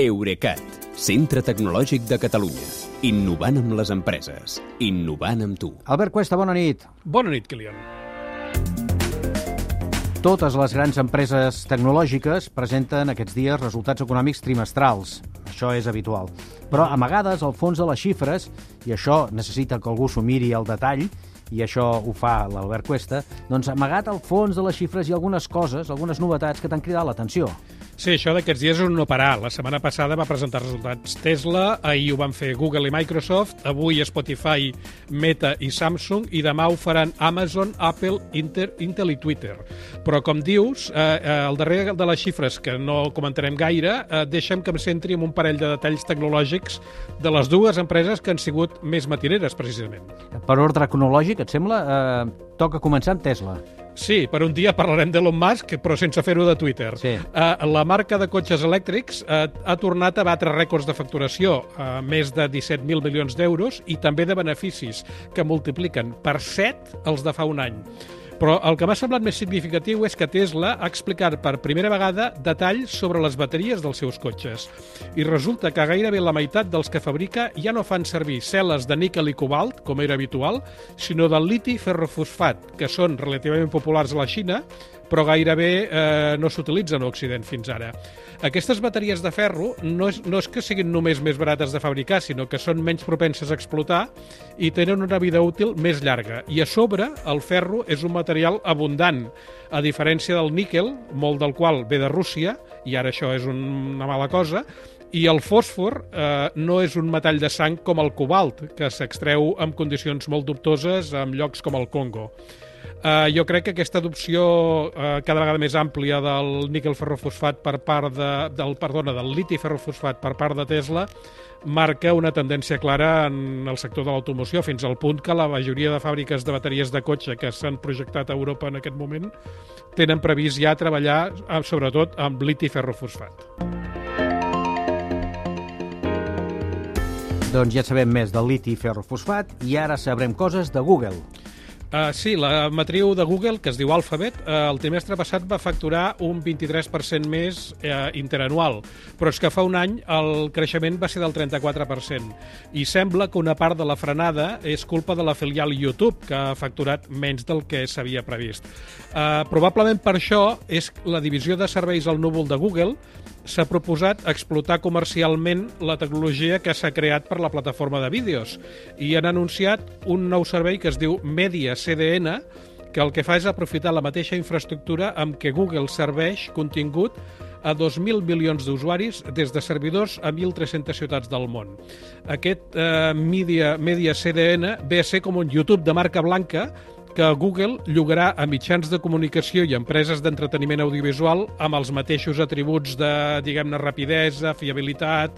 Eurecat, centre tecnològic de Catalunya. Innovant amb les empreses. Innovant amb tu. Albert Cuesta, bona nit. Bona nit, Kilian. Totes les grans empreses tecnològiques presenten aquests dies resultats econòmics trimestrals. Això és habitual. Però amagades al fons de les xifres, i això necessita que algú s'ho miri al detall, i això ho fa l'Albert Cuesta, doncs amagat al fons de les xifres hi ha algunes coses, algunes novetats que t'han cridat l'atenció. Sí, això d'aquests dies és un no parar. La setmana passada va presentar resultats Tesla, ahir ho van fer Google i Microsoft, avui Spotify, Meta i Samsung, i demà ho faran Amazon, Apple, Inter, Intel i Twitter. Però, com dius, eh, eh, al darrere de les xifres, que no comentarem gaire, eh, deixem que em centri en un parell de detalls tecnològics de les dues empreses que han sigut més matineres, precisament. Per ordre cronològic, et sembla? Eh, toca començar amb Tesla. Sí, per un dia parlarem d'Elon Musk, però sense fer-ho de Twitter. Sí. Uh, la marca de cotxes elèctrics uh, ha tornat a batre rècords de facturació, uh, més de 17.000 milions d'euros, i també de beneficis, que multipliquen per 7 els de fa un any. Però el que m'ha semblat més significatiu és que Tesla ha explicat per primera vegada detalls sobre les bateries dels seus cotxes. I resulta que gairebé la meitat dels que fabrica ja no fan servir cel·les de níquel i cobalt, com era habitual, sinó del liti ferrofosfat, que són relativament populars a la Xina, però gairebé eh, no s'utilitzen a Occident fins ara. Aquestes bateries de ferro no és, no és que siguin només més barates de fabricar, sinó que són menys propenses a explotar i tenen una vida útil més llarga. I a sobre, el ferro és un material abundant, a diferència del níquel, molt del qual ve de Rússia, i ara això és una mala cosa, i el fòsfor eh, no és un metall de sang com el cobalt, que s'extreu en condicions molt dubtoses en llocs com el Congo. Uh, jo crec que aquesta adopció uh, cada vegada més àmplia del níquel ferrofosfat per part de, del, perdona, del liti ferrofosfat per part de Tesla marca una tendència clara en el sector de l'automoció, fins al punt que la majoria de fàbriques de bateries de cotxe que s'han projectat a Europa en aquest moment tenen previst ja treballar, sobretot, amb liti ferrofosfat. Doncs ja sabem més del liti ferrofosfat i ara sabrem coses de Google. Uh, sí, la matriu de Google, que es diu Alphabet, uh, el trimestre passat va facturar un 23% més uh, interanual, però és que fa un any el creixement va ser del 34%, i sembla que una part de la frenada és culpa de la filial YouTube, que ha facturat menys del que s'havia previst. Uh, probablement per això és la divisió de serveis al núvol de Google s'ha proposat explotar comercialment la tecnologia que s'ha creat per la plataforma de vídeos i han anunciat un nou servei que es diu Media CDN, que el que fa és aprofitar la mateixa infraestructura amb què Google serveix contingut a 2.000 milions d'usuaris des de servidors a 1.300 ciutats del món. Aquest eh, Media, Media CDN ve a ser com un YouTube de marca blanca que Google llogarà a mitjans de comunicació i empreses d'entreteniment audiovisual amb els mateixos atributs de, diguem-ne, rapidesa, fiabilitat,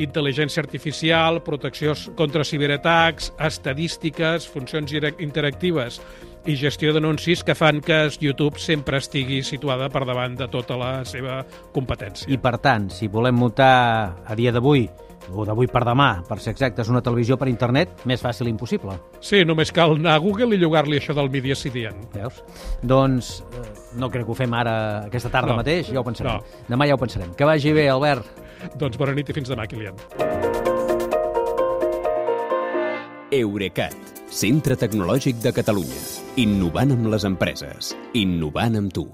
intel·ligència artificial, protecció contra ciberatacs, estadístiques, funcions interactives i gestió d'anuncis que fan que YouTube sempre estigui situada per davant de tota la seva competència. I, per tant, si volem muntar a dia d'avui o d'avui per demà, per ser exactes, una televisió per internet, més fàcil impossible. Sí, només cal anar a Google i llogar-li això del Media CDN. Veus? Doncs eh, no crec que ho fem ara aquesta tarda no. mateix, ja ho pensarem. No. Demà ja ho pensarem. Que vagi bé, Albert. Doncs bona nit i fins demà, Kilian. Eurecat, centre tecnològic de Catalunya. Innovant amb les empreses. Innovant amb tu.